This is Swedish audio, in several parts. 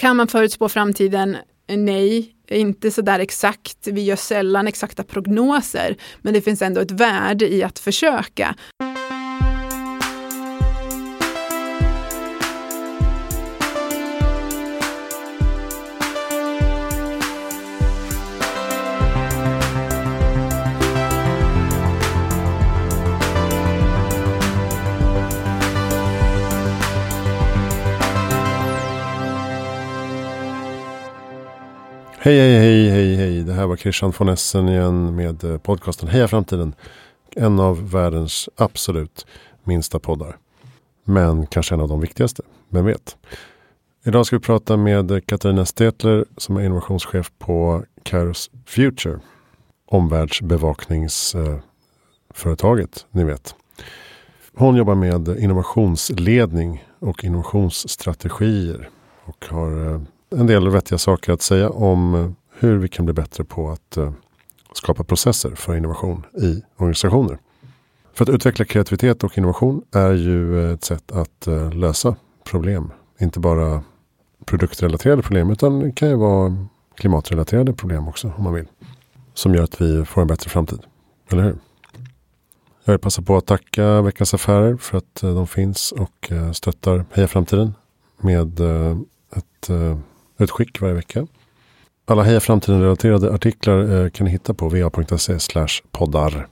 Kan man förutspå framtiden? Nej, inte så där exakt. Vi gör sällan exakta prognoser, men det finns ändå ett värde i att försöka. Hej, hej, hej, hej, hej. Det här var Christian von Essen igen med eh, podcasten Heja Framtiden. En av världens absolut minsta poddar. Men kanske en av de viktigaste. Vem vet? Idag ska vi prata med eh, Katarina Stetler som är innovationschef på Kairos Future. Omvärldsbevakningsföretaget, eh, ni vet. Hon jobbar med innovationsledning och innovationsstrategier. Och har en del vettiga saker att säga om eh, hur vi kan bli bättre på att eh, skapa processer för innovation i organisationer. För att utveckla kreativitet och innovation är ju eh, ett sätt att lösa problem. Inte bara produktrelaterade problem utan det kan ju vara klimatrelaterade problem också om man vill. Som gör att vi får en bättre framtid. Eller hur? Jag vill passa på att tacka Veckans Affärer för att de finns och stöttar Heja Framtiden med ett ett skick varje vecka. Alla Heja Framtiden-relaterade artiklar eh, kan ni hitta på va.se poddar.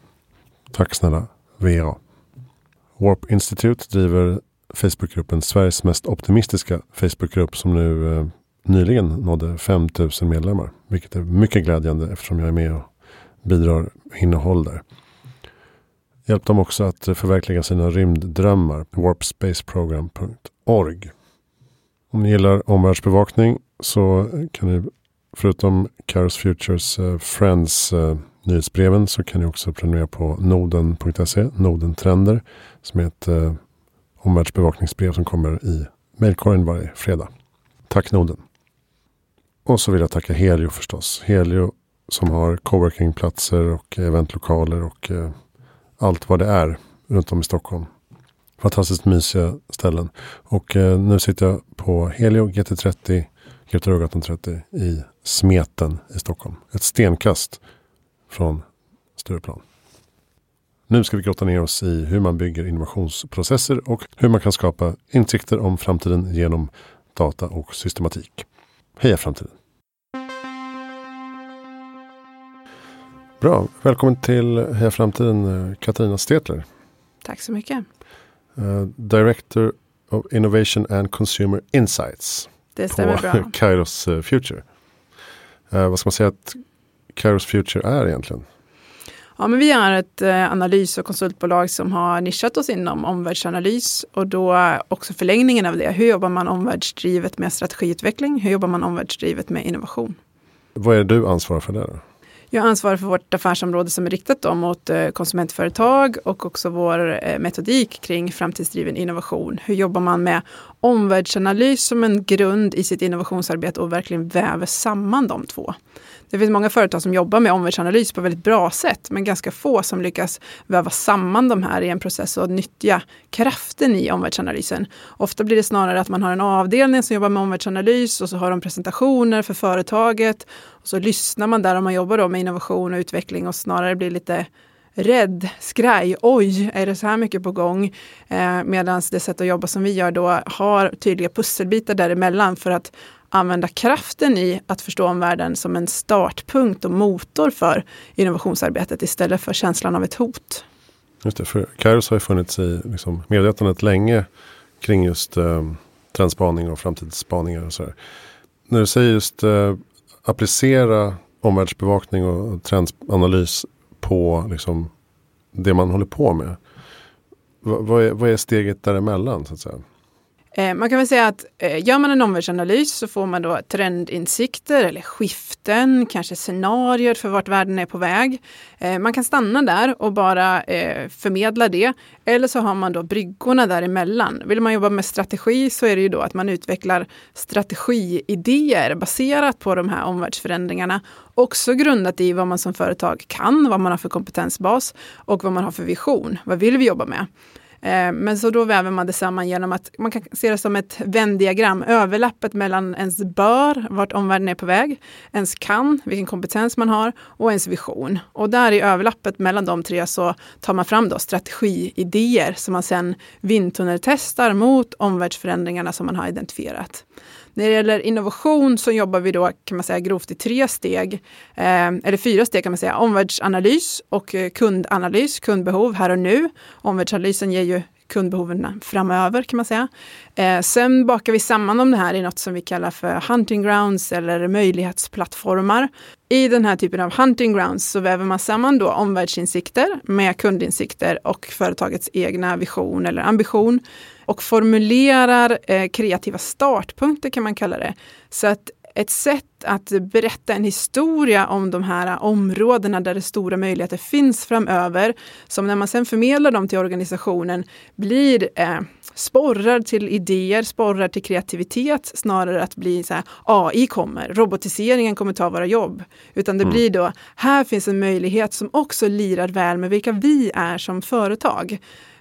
Tack snälla VA. Warp Institute driver Facebookgruppen Sveriges mest optimistiska Facebookgrupp som nu eh, nyligen nådde 5000 medlemmar. Vilket är mycket glädjande eftersom jag är med och bidrar innehåll där. Hjälp dem också att förverkliga sina rymddrömmar. Warpspaceprogram.org Om ni gillar omvärldsbevakning så kan ni förutom Caros Futures uh, Friends uh, nyhetsbreven så kan ni också prenumerera på noden.se, Noden Trender, som är ett uh, omvärldsbevakningsbrev som kommer i mejlkorgen varje fredag. Tack Noden! Och så vill jag tacka Helio förstås. Helio som har coworkingplatser och eventlokaler och uh, allt vad det är runt om i Stockholm. Fantastiskt mysiga ställen. Och eh, nu sitter jag på Helio GT30 Göteborgsgatan 30 i Smeten i Stockholm. Ett stenkast från Stureplan. Nu ska vi grotta ner oss i hur man bygger innovationsprocesser och hur man kan skapa insikter om framtiden genom data och systematik. Heja framtiden! Bra, välkommen till Heja framtiden Katarina Stetler. Tack så mycket. Uh, Director of Innovation and Consumer Insights det stämmer på bra. Kairos eh, Future. Eh, vad ska man säga att Kairos Future är egentligen? Ja, men vi är ett eh, analys och konsultbolag som har nischat oss inom omvärldsanalys och då också förlängningen av det. Hur jobbar man omvärldsdrivet med strategiutveckling? Hur jobbar man omvärldsdrivet med innovation? Vad är du ansvarar för där? Jag ansvarar för vårt affärsområde som är riktat då mot eh, konsumentföretag och också vår eh, metodik kring framtidsdriven innovation. Hur jobbar man med omvärldsanalys som en grund i sitt innovationsarbete och verkligen väver samman de två? Det finns många företag som jobbar med omvärldsanalys på väldigt bra sätt, men ganska få som lyckas väva samman de här i en process och nyttja kraften i omvärldsanalysen. Ofta blir det snarare att man har en avdelning som jobbar med omvärldsanalys och så har de presentationer för företaget. Och så lyssnar man där om man jobbar med innovation och utveckling och snarare blir lite rädd, skraj, oj, är det så här mycket på gång? Eh, Medan det sätt att jobba som vi gör då har tydliga pusselbitar däremellan för att använda kraften i att förstå omvärlden som en startpunkt och motor för innovationsarbetet istället för känslan av ett hot. Just det, för Kairos har ju funnits i liksom, medvetandet länge kring just eh, trendspaning och framtidsspaningar och sådär. När du säger just eh, applicera omvärldsbevakning och trendanalys på liksom, det man håller på med. V vad, är, vad är steget däremellan så att säga? Eh, man kan väl säga att eh, gör man en omvärldsanalys så får man då trendinsikter eller skiften, kanske scenarier för vart världen är på väg. Eh, man kan stanna där och bara förmedla det. Eller så har man då bryggorna däremellan. Vill man jobba med strategi så är det ju då att man utvecklar strategiidéer baserat på de här omvärldsförändringarna. Också grundat i vad man som företag kan, vad man har för kompetensbas och vad man har för vision. Vad vill vi jobba med? Eh, men så då väver man det samman genom att man kan se det som ett vändiagram, överlappet mellan ens bör, vart omvärlden är på väg, ens kan, vilken kompetens man har och ens vision. Och där i överlappet mellan de tre så tar man fram då strategiidéer som man sen vindtunneltestar mot omvärldsförändringarna som man har identifierat. När det gäller innovation så jobbar vi då kan man säga grovt i tre steg, eh, eller fyra steg kan man säga. Omvärldsanalys och eh, kundanalys, kundbehov här och nu. Omvärldsanalysen ger ju kundbehoven framöver kan man säga. Eh, sen bakar vi samman om det här i något som vi kallar för hunting grounds eller möjlighetsplattformar. I den här typen av hunting grounds så väver man samman då omvärldsinsikter med kundinsikter och företagets egna vision eller ambition och formulerar eh, kreativa startpunkter kan man kalla det. Så att ett sätt att berätta en historia om de här områdena där det stora möjligheter finns framöver, som när man sen förmedlar dem till organisationen blir eh, sporrar till idéer, sporrar till kreativitet, snarare att bli så här, AI kommer, robotiseringen kommer ta våra jobb. Utan det mm. blir då, här finns en möjlighet som också lirar väl med vilka vi är som företag.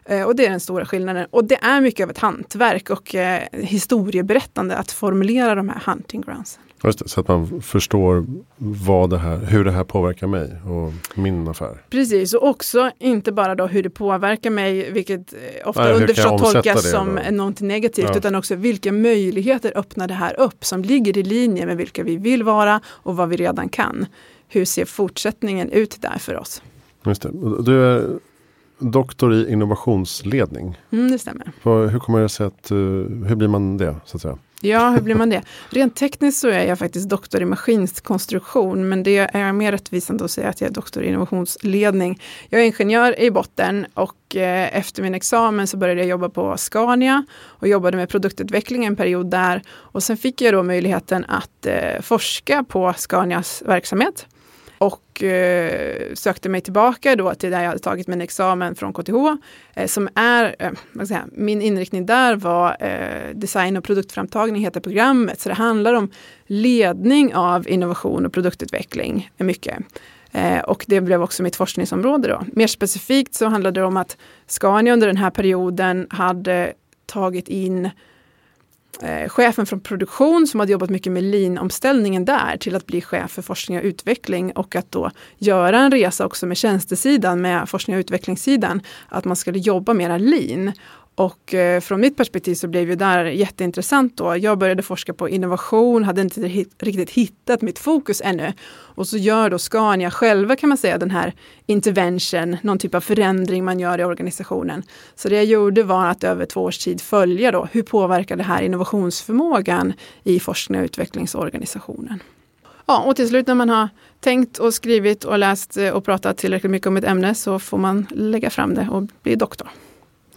Eh, och det är den stora skillnaden. Och det är mycket av ett hantverk och eh, historieberättande att formulera de här hunting grounds. Just det, så att man förstår vad det här, hur det här påverkar mig och min affär. Precis, och också inte bara då hur det påverkar mig, vilket eh, ofta Nej, underförstått tolkas som då? någonting negativt, ja. utan också vilka möjligheter öppnar det här upp som ligger i linje med vilka vi vill vara och vad vi redan kan. Hur ser fortsättningen ut där för oss? Just det. Du är doktor i innovationsledning. Mm, det stämmer. hur kommer det sig att, eh, hur blir man det? så att säga? Ja, hur blir man det? Rent tekniskt så är jag faktiskt doktor i maskinkonstruktion, men det är mer rättvisande att säga att jag är doktor i innovationsledning. Jag är ingenjör i botten och eh, efter min examen så började jag jobba på Scania och jobbade med produktutveckling en period där. Och sen fick jag då möjligheten att eh, forska på Scanias verksamhet och eh, sökte mig tillbaka då till där jag hade tagit min examen från KTH. Eh, som är, eh, säga, min inriktning där var eh, design och produktframtagning heter programmet. Så det handlar om ledning av innovation och produktutveckling mycket. Eh, och det blev också mitt forskningsområde då. Mer specifikt så handlade det om att Scania under den här perioden hade tagit in eh, chefen från produktion som hade jobbat mycket med lean-omställningen där till att bli chef för forskning och utveckling och att då göra en resa också med tjänstesidan med forskning och utvecklingssidan. Att man skulle jobba mera lean. Och eh, från mitt perspektiv så blev ju där jätteintressant då. Jag började forska på innovation, hade inte riktigt hittat mitt fokus ännu. Och så gör då Scania själva kan man säga den här intervention, någon typ av förändring man gör i organisationen. Så det jag gjorde var att över två års tid följa då, hur påverkar det här innovationsförmågan i forskning och utvecklingsorganisationen. Ja, och till slut när man har tänkt och skrivit och läst och pratat tillräckligt mycket om ett ämne så får man lägga fram det och bli doktor.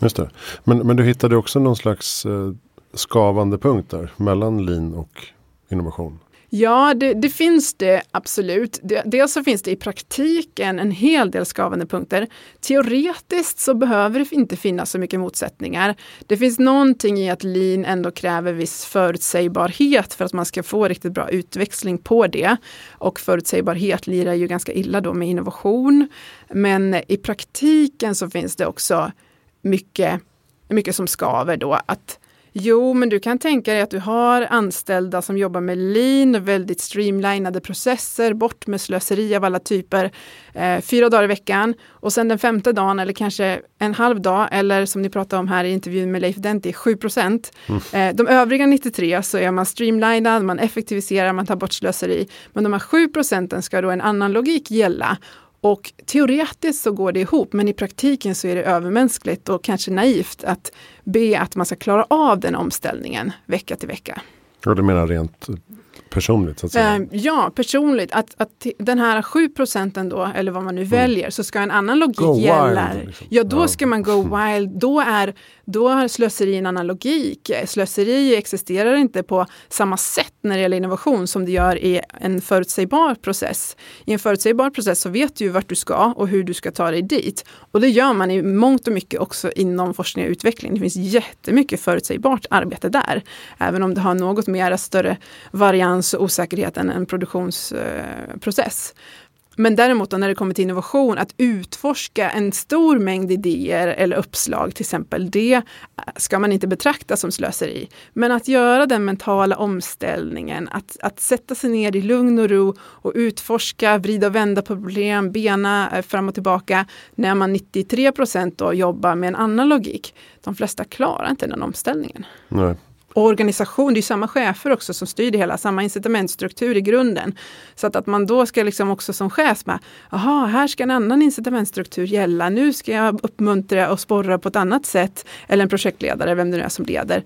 Just det. Men, men du hittade också någon slags eh, skavande punkt där mellan lean och innovation? Ja, det, det, finns det absolut. dels så finns det i praktiken en hel del skavande punkter. Teoretiskt så behöver det inte finnas så mycket motsättningar. Det finns någonting i att lean ändå kräver viss förutsägbarhet för att man ska få riktigt bra utväxling på det. Och förutsägbarhet lirar ju ganska illa då med innovation. Men i praktiken så finns det också mycket, mycket som skaver då. Att Jo, men du kan tänka dig att du har anställda som jobbar med lean, väldigt streamlinade processer, bort med slöseri av alla typer, eh, fyra dagar i veckan. Och sen den femte dagen eller kanske en halv dag, eller som ni pratade om här i intervjun med Leif Denti, 7 procent. Mm. Eh, de övriga 93 så är man streamlinad, man effektiviserar, man tar bort slöseri. Men de här 7 procenten ska då en annan logik gälla. Och teoretiskt så går det ihop, men i praktiken så är det övermänskligt och kanske naivt att be att man ska klara av den omställningen vecka till vecka. Och du menar rent personligt? Så att säga. Eh, ja, personligt. Att, att den här 7 procenten då, eller vad man nu mm. väljer, så ska en annan logik go gälla. Wild, liksom. Ja, då ska man go wild. Då är, då har slöseri en annan logik. Slöseri existerar inte på samma sätt när det gäller innovation som det gör i en förutsägbar process. I en förutsägbar process så vet du vart du ska och hur du ska ta dig dit. Och det gör man i mångt och mycket också inom forskning och utveckling. Det finns jättemycket förutsägbart arbete där. Även om det har något mer större varians och osäkerhet än en produktionsprocess. Men däremot när det kommer till innovation, att utforska en stor mängd idéer eller uppslag till exempel, det ska man inte betrakta som slöseri. Men att göra den mentala omställningen, att, att sätta sig ner i lugn och ro och utforska, vrida och vända på problem, bena eh, fram och tillbaka, när man 93 procent jobbar med en annan logik. De flesta klarar inte den omställningen. Nej. Och organisation, det är samma chefer också som styr det hela, samma incitamentstruktur i grunden. Så att, att man då ska liksom också som chef med, jaha, här ska en annan incitamentstruktur gälla, nu ska jag uppmuntra och sporra på ett annat sätt. Eller en projektledare, vem det nu är som leder.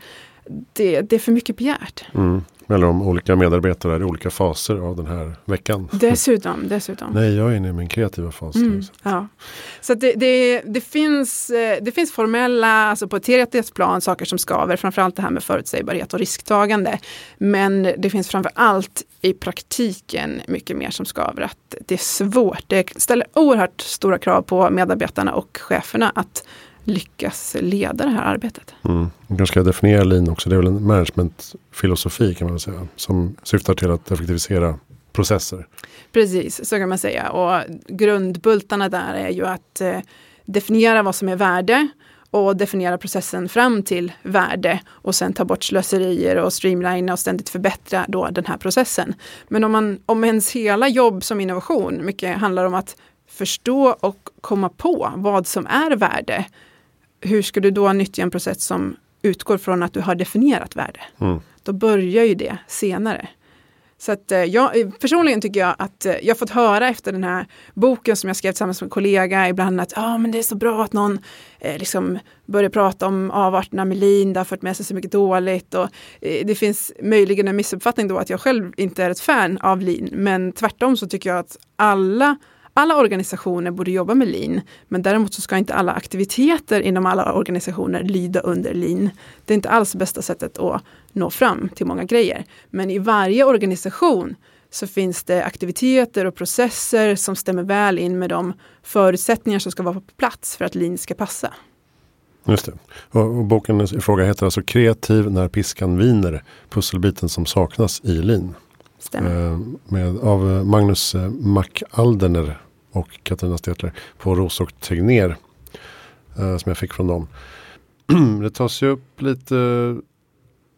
Det, det är för mycket begärt. Mm. Eller om olika medarbetare i olika faser av den här veckan. Dessutom. dessutom. Nej, jag är inne i min kreativa fas. Mm, ja. Så det, det, det, finns, eh, det finns formella, alltså på ett teoretiskt plan, saker som skaver. Framförallt det här med förutsägbarhet och risktagande. Men det finns framför allt i praktiken mycket mer som skaver. Att det är svårt. Det ställer oerhört stora krav på medarbetarna och cheferna att lyckas leda det här arbetet. Mm. Kanske ska definiera lean också. Det är väl en managementfilosofi kan man säga. Som syftar till att effektivisera processer. Precis, så kan man säga. Och grundbultarna där är ju att eh, definiera vad som är värde och definiera processen fram till värde och sen ta bort slöserier och streamlina och ständigt förbättra då den här processen. Men om, man, om ens hela jobb som innovation mycket handlar om att förstå och komma på vad som är värde hur ska du då nyttja en process som utgår från att du har definierat värde? Mm. Då börjar ju det senare. Så att eh, jag, personligen tycker jag att eh, jag fått höra efter den här boken som jag skrev tillsammans med en kollega ibland att ah, men det är så bra att någon eh, liksom börjar prata om avarterna med lean, det har fört med sig så mycket dåligt. Och, eh, det finns möjligen en missuppfattning då att jag själv inte är ett fan av lean, men tvärtom så tycker jag att alla alla organisationer borde jobba med lean, men däremot så ska inte alla aktiviteter inom alla organisationer lyda under lean. Det är inte alls bästa sättet att nå fram till många grejer. Men i varje organisation så finns det aktiviteter och processer som stämmer väl in med de förutsättningar som ska vara på plats för att lean ska passa. Just det. Och, boken i fråga heter alltså Kreativ när piskan viner. Pusselbiten som saknas i lean. Stämmer. Eh, med, av Magnus eh, MacAlderner och Katarina Stetler på Ros och Tegner. Eh, som jag fick från dem. det tas ju upp lite,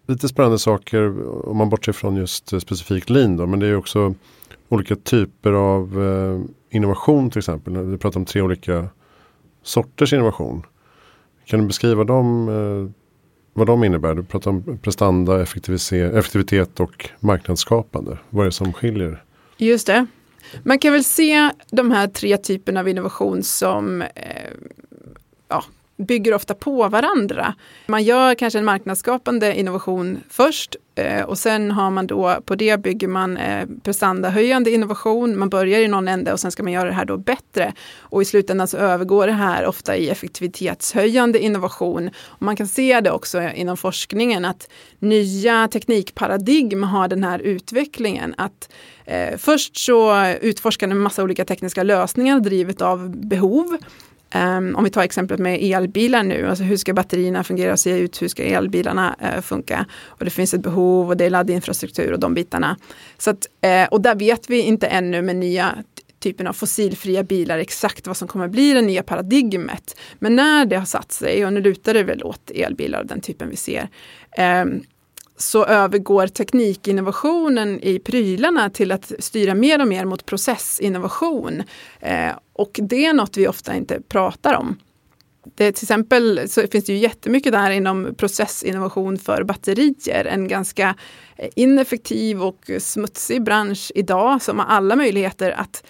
lite spännande saker om man bortser från just eh, specifikt lean. Då, men det är också olika typer av eh, innovation till exempel. Vi pratar om tre olika sorters innovation. Kan du beskriva dem, eh, vad de innebär? Du pratar om prestanda, effektivitet och marknadsskapande. Vad är det som skiljer? Just det. Man kan väl se de här tre typerna av innovation som eh, ja, bygger ofta på varandra. Man gör kanske en marknadsskapande innovation först Eh, och sen har man då på det bygger man eh, prestandahöjande innovation. Man börjar i någon ände och sen ska man göra det här då bättre. Och i slutändan så övergår det här ofta i effektivitetshöjande innovation. Och man kan se det också inom forskningen att nya teknikparadigm har den här utvecklingen. att eh, Först så utforskar en massa olika tekniska lösningar drivet av behov. Um, om vi tar exemplet med elbilar nu, alltså hur ska batterierna fungera och se ut, hur ska elbilarna uh, funka? Och det finns ett behov och det är laddinfrastruktur och de bitarna. Så att, uh, och där vet vi inte ännu med nya typen av fossilfria bilar exakt vad som kommer bli det nya paradigmet. Men när det har satt sig, och nu lutar det väl åt elbilar av den typen vi ser, um, så övergår teknikinnovationen i prylarna till att styra mer och mer mot processinnovation. Eh, och det är något vi ofta inte pratar om. Det, till exempel så finns det ju jättemycket där inom processinnovation för batterier. En ganska ineffektiv och smutsig bransch idag som har alla möjligheter att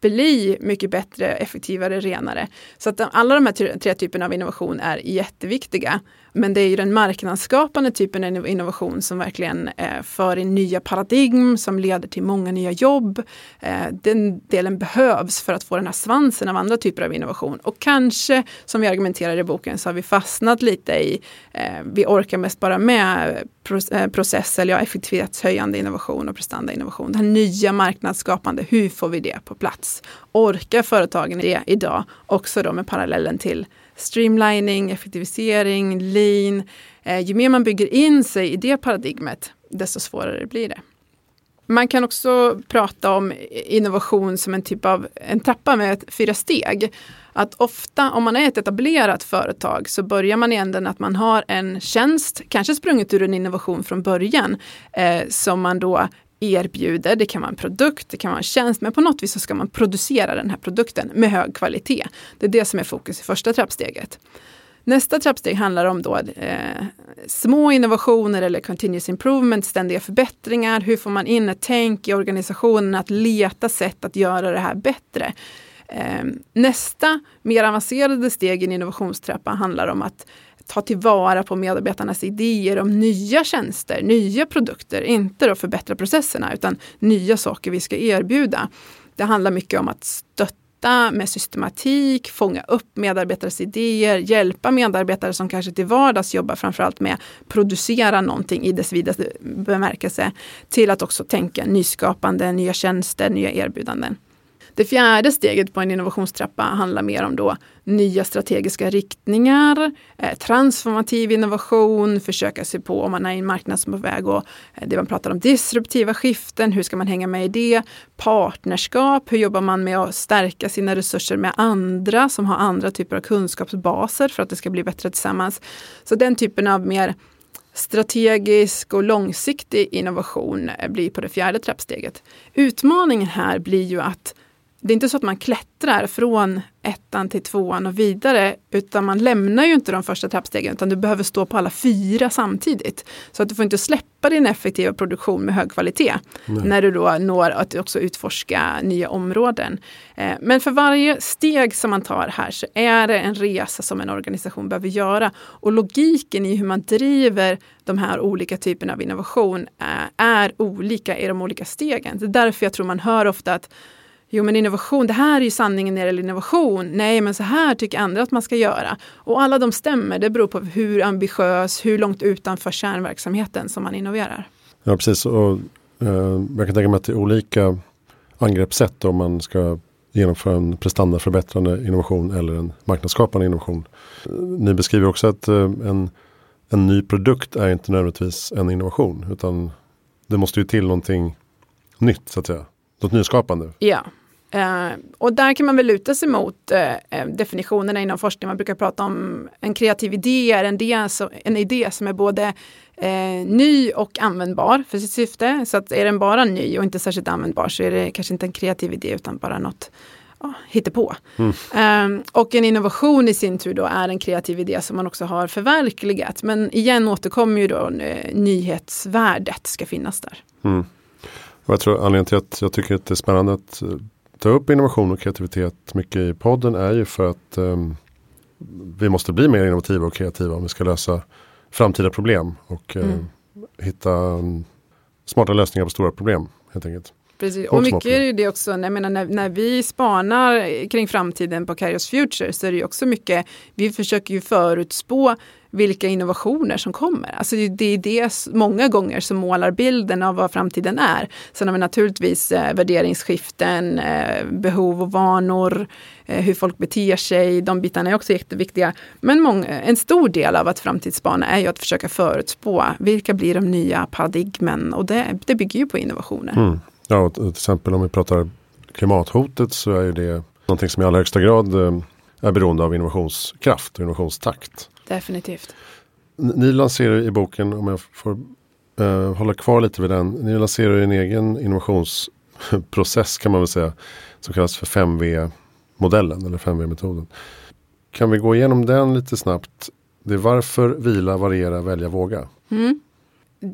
bli mycket bättre, effektivare, renare. Så att alla de här tre typerna av innovation är jätteviktiga. Men det är ju den marknadsskapande typen av innovation som verkligen eh, för in nya paradigm som leder till många nya jobb. Eh, den delen behövs för att få den här svansen av andra typer av innovation. Och kanske, som vi argumenterar i boken, så har vi fastnat lite i, eh, vi orkar mest bara med eh, process eller ja, effektivitetshöjande innovation och prestandainnovation. Den nya marknadsskapande, hur får vi det på plats? Orkar företagen det idag? Också då med parallellen till streamlining, effektivisering, lean. Eh, ju mer man bygger in sig i det paradigmet, desto svårare blir det. Man kan också prata om innovation som en typ av en trappa med fyra steg. Att ofta om man är ett etablerat företag så börjar man i änden att man har en tjänst, kanske sprunget ur en innovation från början, eh, som man då erbjuder. Det kan vara en produkt, det kan vara en tjänst, men på något vis så ska man producera den här produkten med hög kvalitet. Det är det som är fokus i första trappsteget. Nästa trappsteg handlar om då, eh, små innovationer eller continuous improvement, ständiga förbättringar. Hur får man in ett tänk i organisationen att leta sätt att göra det här bättre? Eh, nästa mer avancerade steg i en innovationstrappa handlar om att ta tillvara på medarbetarnas idéer om nya tjänster, nya produkter. Inte då förbättra processerna utan nya saker vi ska erbjuda. Det handlar mycket om att stötta med systematik, fånga upp medarbetares idéer, hjälpa medarbetare som kanske till vardags jobbar framförallt med producera någonting i dess vidaste bemärkelse till att också tänka nyskapande, nya tjänster, nya erbjudanden. Det fjärde steget på en innovationstrappa handlar mer om då nya strategiska riktningar, eh, transformativ innovation, försöka se på om man är i en marknad som är på väg och eh, det man pratar om disruptiva skiften, hur ska man hänga med i det? Partnerskap, hur jobbar man med att stärka sina resurser med andra som har andra typer av kunskapsbaser för att det ska bli bättre tillsammans. Så den typen av mer strategisk och långsiktig innovation eh, blir på det fjärde trappsteget. Utmaningen här blir ju att det är inte så att man klättrar från ettan till tvåan och vidare, utan man lämnar ju inte de första trappstegen, utan du behöver stå på alla fyra samtidigt. Så att du får inte släppa din effektiva produktion med hög kvalitet, Nej. när du då når att också utforska nya områden. Eh, men för varje steg som man tar här så är det en resa som en organisation behöver göra. Och logiken i hur man driver de här olika typerna av innovation eh, är olika i de olika stegen. Det är därför jag tror man hör ofta att Jo men innovation, det här är ju sanningen när det gäller innovation. Nej men så här tycker andra att man ska göra. Och alla de stämmer, det beror på hur ambitiös, hur långt utanför kärnverksamheten som man innoverar. Ja precis, och eh, jag kan tänka mig att det är olika angreppssätt om man ska genomföra en prestandaförbättrande innovation eller en marknadsskapande innovation. Ni beskriver också att eh, en, en ny produkt är inte nödvändigtvis en innovation utan det måste ju till någonting nytt så att säga. Något nyskapande. Ja, Uh, och där kan man väl luta sig mot uh, definitionerna inom forskning. Man brukar prata om en kreativ idé är en idé, så, en idé som är både uh, ny och användbar för sitt syfte. Så att är den bara ny och inte särskilt användbar så är det kanske inte en kreativ idé utan bara något hittepå. Mm. och en innovation i sin tur då är en kreativ idé som man också har förverkligat. Men igen återkommer ju då nyhetsvärdet ska finnas där. Mm. Och jag tror anledningen till att jag tycker att det är spännande att ta upp innovation och kreativitet mycket i podden är ju för att um, vi måste bli mer innovativa och kreativa om vi ska lösa framtida problem och uh, mm. hitta um, smarta lösningar på stora problem helt enkelt. Precis. Och, mycket är ju det också, jag menar, när, när vi spanar kring framtiden på Kairos Future så är det ju också mycket, vi försöker ju förutspå vilka innovationer som kommer. Alltså det är det många gånger som målar bilden av vad framtiden är. Sen har vi naturligtvis eh, värderingsskiften, eh, behov och vanor, eh, hur folk beter sig. De bitarna är också jätteviktiga. Men många, en stor del av att framtidsspana är ju att försöka förutspå vilka blir de nya paradigmen och det, det bygger ju på innovationer. Mm. Ja, till exempel om vi pratar klimathotet så är det någonting som i allra högsta grad eh, är beroende av innovationskraft och innovationstakt. Definitivt. Ni lanserar i boken, om jag får uh, hålla kvar lite vid den, ni lanserar en egen innovationsprocess kan man väl säga. Som kallas för 5V-modellen eller 5V-metoden. Kan vi gå igenom den lite snabbt? Det är varför, vila, variera, välja, våga. Mm.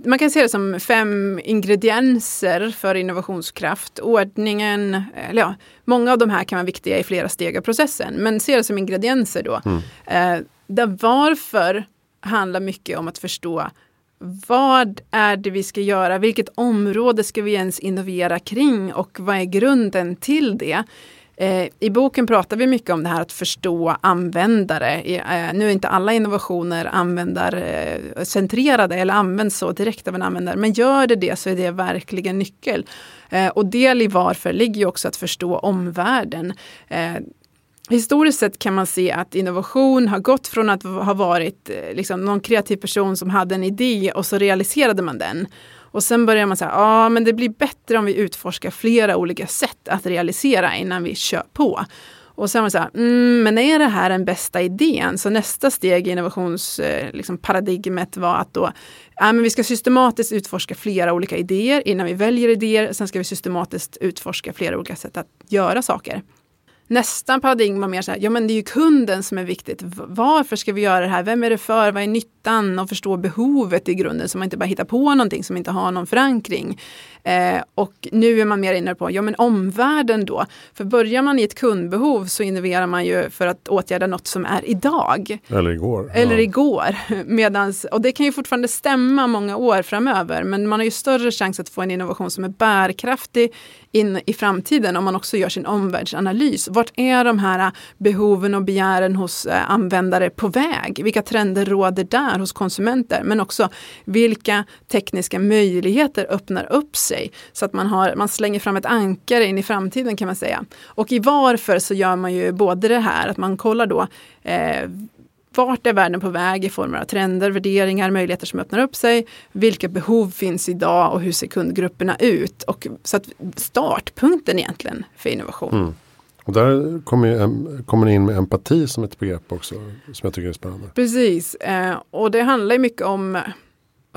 Man kan se det som fem ingredienser för innovationskraft. Ordningen, eller ja, många av de här kan vara viktiga i flera steg av processen, men se det som ingredienser då. Mm. Eh, där varför handlar mycket om att förstå vad är det vi ska göra? Vilket område ska vi ens innovera kring och vad är grunden till det? Eh, I boken pratar vi mycket om det här att förstå användare. Eh, nu är inte alla innovationer användarcentrerade eh, eller används så direkt av en användare, men gör det det så är det verkligen nyckel. Eh, och del i varför ligger ju också att förstå omvärlden. Eh, historiskt sett kan man se att innovation har gått från att ha varit eh, liksom, någon kreativ person som hade en idé och så realiserade man den. Och sen börjar man säga, ja ah, men det blir bättre om vi utforskar flera olika sätt att realisera innan vi kör på. Och sen var det så här, mm, men är det här den bästa idén? Så nästa steg i innovationsparadigmet eh, liksom, var att då, ja, men vi ska systematiskt utforska flera olika idéer innan vi väljer idéer. Sen ska vi systematiskt utforska flera olika sätt att göra saker. Nästa paradigm var mer så här, ja men det är ju kunden som är viktigt. Varför ska vi göra det här? Vem är det för? Vad är nyttan? Och förstå behovet i grunden så man inte bara hittar på någonting som inte har någon förankring. Eh, och nu är man mer inne på, ja men omvärlden då. För börjar man i ett kundbehov så innoverar man ju för att åtgärda något som är idag. Eller igår. Eller ja. igår. Medans, och det kan ju fortfarande stämma många år framöver. Men man har ju större chans att få en innovation som är bärkraftig in i framtiden om man också gör sin omvärldsanalys. Vart är de här behoven och begären hos eh, användare på väg? Vilka trender råder där hos konsumenter? Men också vilka tekniska möjligheter öppnar upp sig så att man, har, man slänger fram ett ankare in i framtiden kan man säga. Och i varför så gör man ju både det här att man kollar då eh, vart är världen på väg i form av trender, värderingar, möjligheter som öppnar upp sig? Vilka behov finns idag och hur ser kundgrupperna ut? Och, så att startpunkten egentligen för innovation. Mm. Och där kommer, kommer ni in med empati som ett begrepp också som jag tycker är spännande. Precis, eh, och det handlar mycket om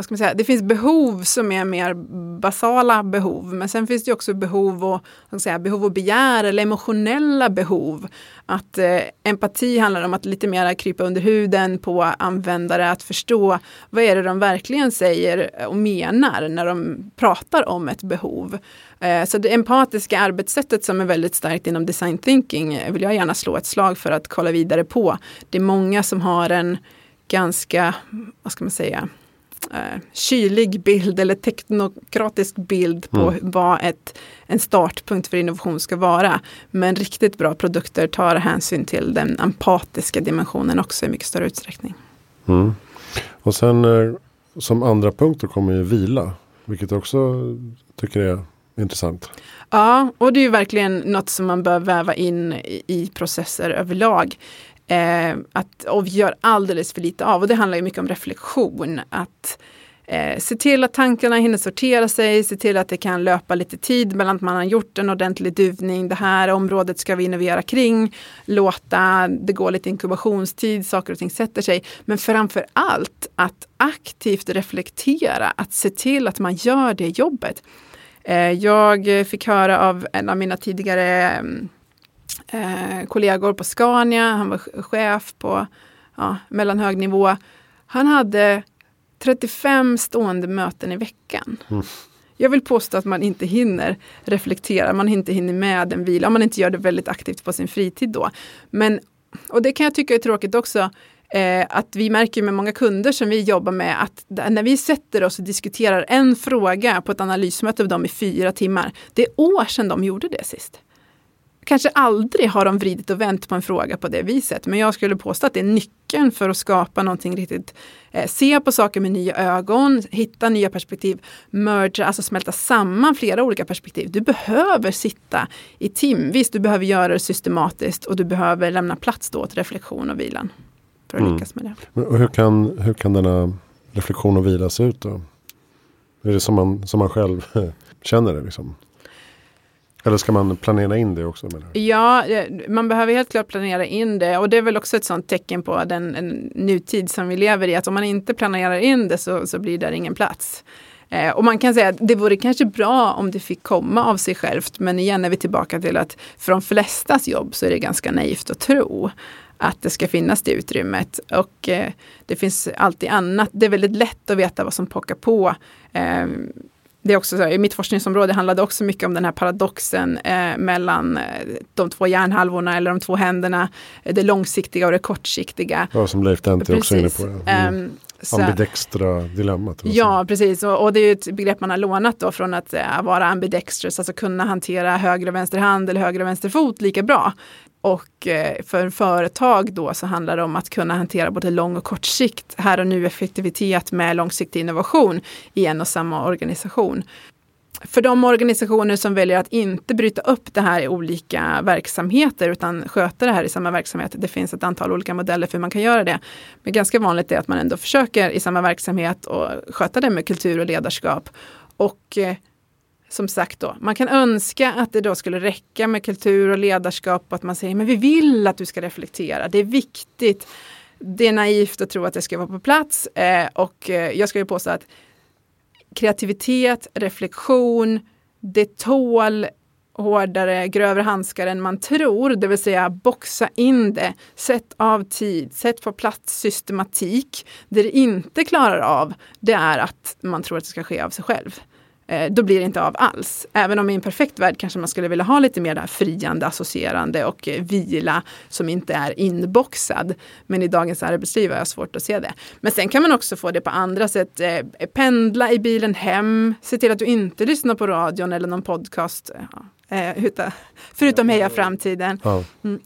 vad ska man säga, det finns behov som är mer basala behov, men sen finns det också behov och, vad säga, behov och begär eller emotionella behov. Att eh, empati handlar om att lite mer krypa under huden på användare, att förstå vad är det de verkligen säger och menar när de pratar om ett behov. Eh, så det empatiska arbetssättet som är väldigt starkt inom design thinking vill jag gärna slå ett slag för att kolla vidare på. Det är många som har en ganska, vad ska man säga, eh, kylig bild eller teknokratisk bild på mm. vad ett, en startpunkt för innovation ska vara. Men riktigt bra produkter tar hänsyn till den empatiska dimensionen också i mycket större utsträckning. Mm. Och sen eh, som andra punkt kommer ju vila. Vilket jag också tycker är intressant. Ja, och det är ju verkligen något som man bör väva in i, i processer överlag eh, att, och vi gör alldeles för lite av. Och det handlar ju mycket om reflektion. Att eh, se till att tankarna hinner sortera sig, se till att det kan löpa lite tid mellan att man har gjort en ordentlig duvning. Det här området ska vi innovera kring. Låta det gå lite inkubationstid, saker och ting sätter sig. Men framför allt att aktivt reflektera, att se till att man gör det jobbet. Eh, jag fick höra av en av mina tidigare mm, eh, kollegor på Scania, han var chef på ja, mellanhög nivå. Han hade 35 stående möten i veckan. Mm. Jag vill påstå att man inte hinner reflektera, man inte hinner med en vila, om man inte gör det väldigt aktivt på sin fritid då. Men, och det kan jag tycka är tråkigt också, eh, att vi märker med många kunder som vi jobbar med att när vi sätter oss och diskuterar en fråga på ett analysmöte med dem i fyra timmar, det är år sedan de gjorde det sist kanske aldrig har de vridit och vänt på en fråga på det viset. Men jag skulle påstå att det är nyckeln för att skapa någonting riktigt. Eh, se på saker med nya ögon, hitta nya perspektiv, merge, alltså smälta samman flera olika perspektiv. Du behöver sitta i timvis, du behöver göra det systematiskt och du behöver lämna plats då till reflektion och vilan. För att mm. lyckas med det. Men hur, kan, hur kan denna reflektion och vila se ut då? Är det som man, som man själv känner det? Liksom? Eller ska man planera in det också? Menar Ja, eh, man behöver helt klart planera in det och det är väl också ett sånt tecken på den nutid som vi lever i. Att om man inte planerar in det så, så blir det ingen plats. Eh, och man kan säga att det vore kanske bra om det fick komma av sig självt. Men igen är vi tillbaka till att för de flestas jobb så är det ganska naivt att tro att det ska finnas det utrymmet. Och eh, det finns alltid annat. Det är väldigt lätt att veta vad som pockar på. Eh, det är också så, I mitt forskningsområde handlade också mycket om den här paradoxen eh, mellan eh, de två hjärnhalvorna eller de två händerna. Eh, det långsiktiga och det kortsiktiga. Ja, som Leif Dente också är inne på. Det. Mm. Um, Ambidextra dilemmat. Ja, precis. Och, och, det är ett begrepp man har lånat då från att äh, vara ambidextrous, alltså kunna hantera höger och vänster hand eller höger och vänster fot lika bra. Och eh, för företag då så handlar det om att kunna hantera både lång och kort sikt, här och nu effektivitet med långsiktig innovation i en och samma organisation. För de organisationer som väljer att inte bryta upp det här i olika verksamheter utan sköta det här i samma verksamhet. Det finns ett antal olika modeller för hur man kan göra det. Men ganska vanligt är att man ändå försöker i samma verksamhet och sköta det med kultur och ledarskap. Och eh, som sagt då, man kan önska att det då skulle räcka med kultur och ledarskap och att man säger men vi vill att du ska reflektera, det är viktigt. Det är naivt att tro att det ska vara på plats eh, och eh, jag skulle påstå att kreativitet, reflektion, det tål hårdare, grövre handskar än man tror, det vill säga boxa in det, sätt av tid, sätt på plats systematik. Det det inte klarar av, det är att man tror att det ska ske av sig själv. Eh, då blir det inte av alls. Även om i en perfekt värld kanske man skulle vilja ha lite mer där friande, associerande och eh, vila som inte är inboxad. Men i dagens arbetsliv har jag svårt att se det. Men sen kan man också få det på andra sätt. Eh, pendla i bilen hem, se till att du inte lyssnar på radion eller någon podcast. utan, förutom Heja Framtiden. Ja. Mm.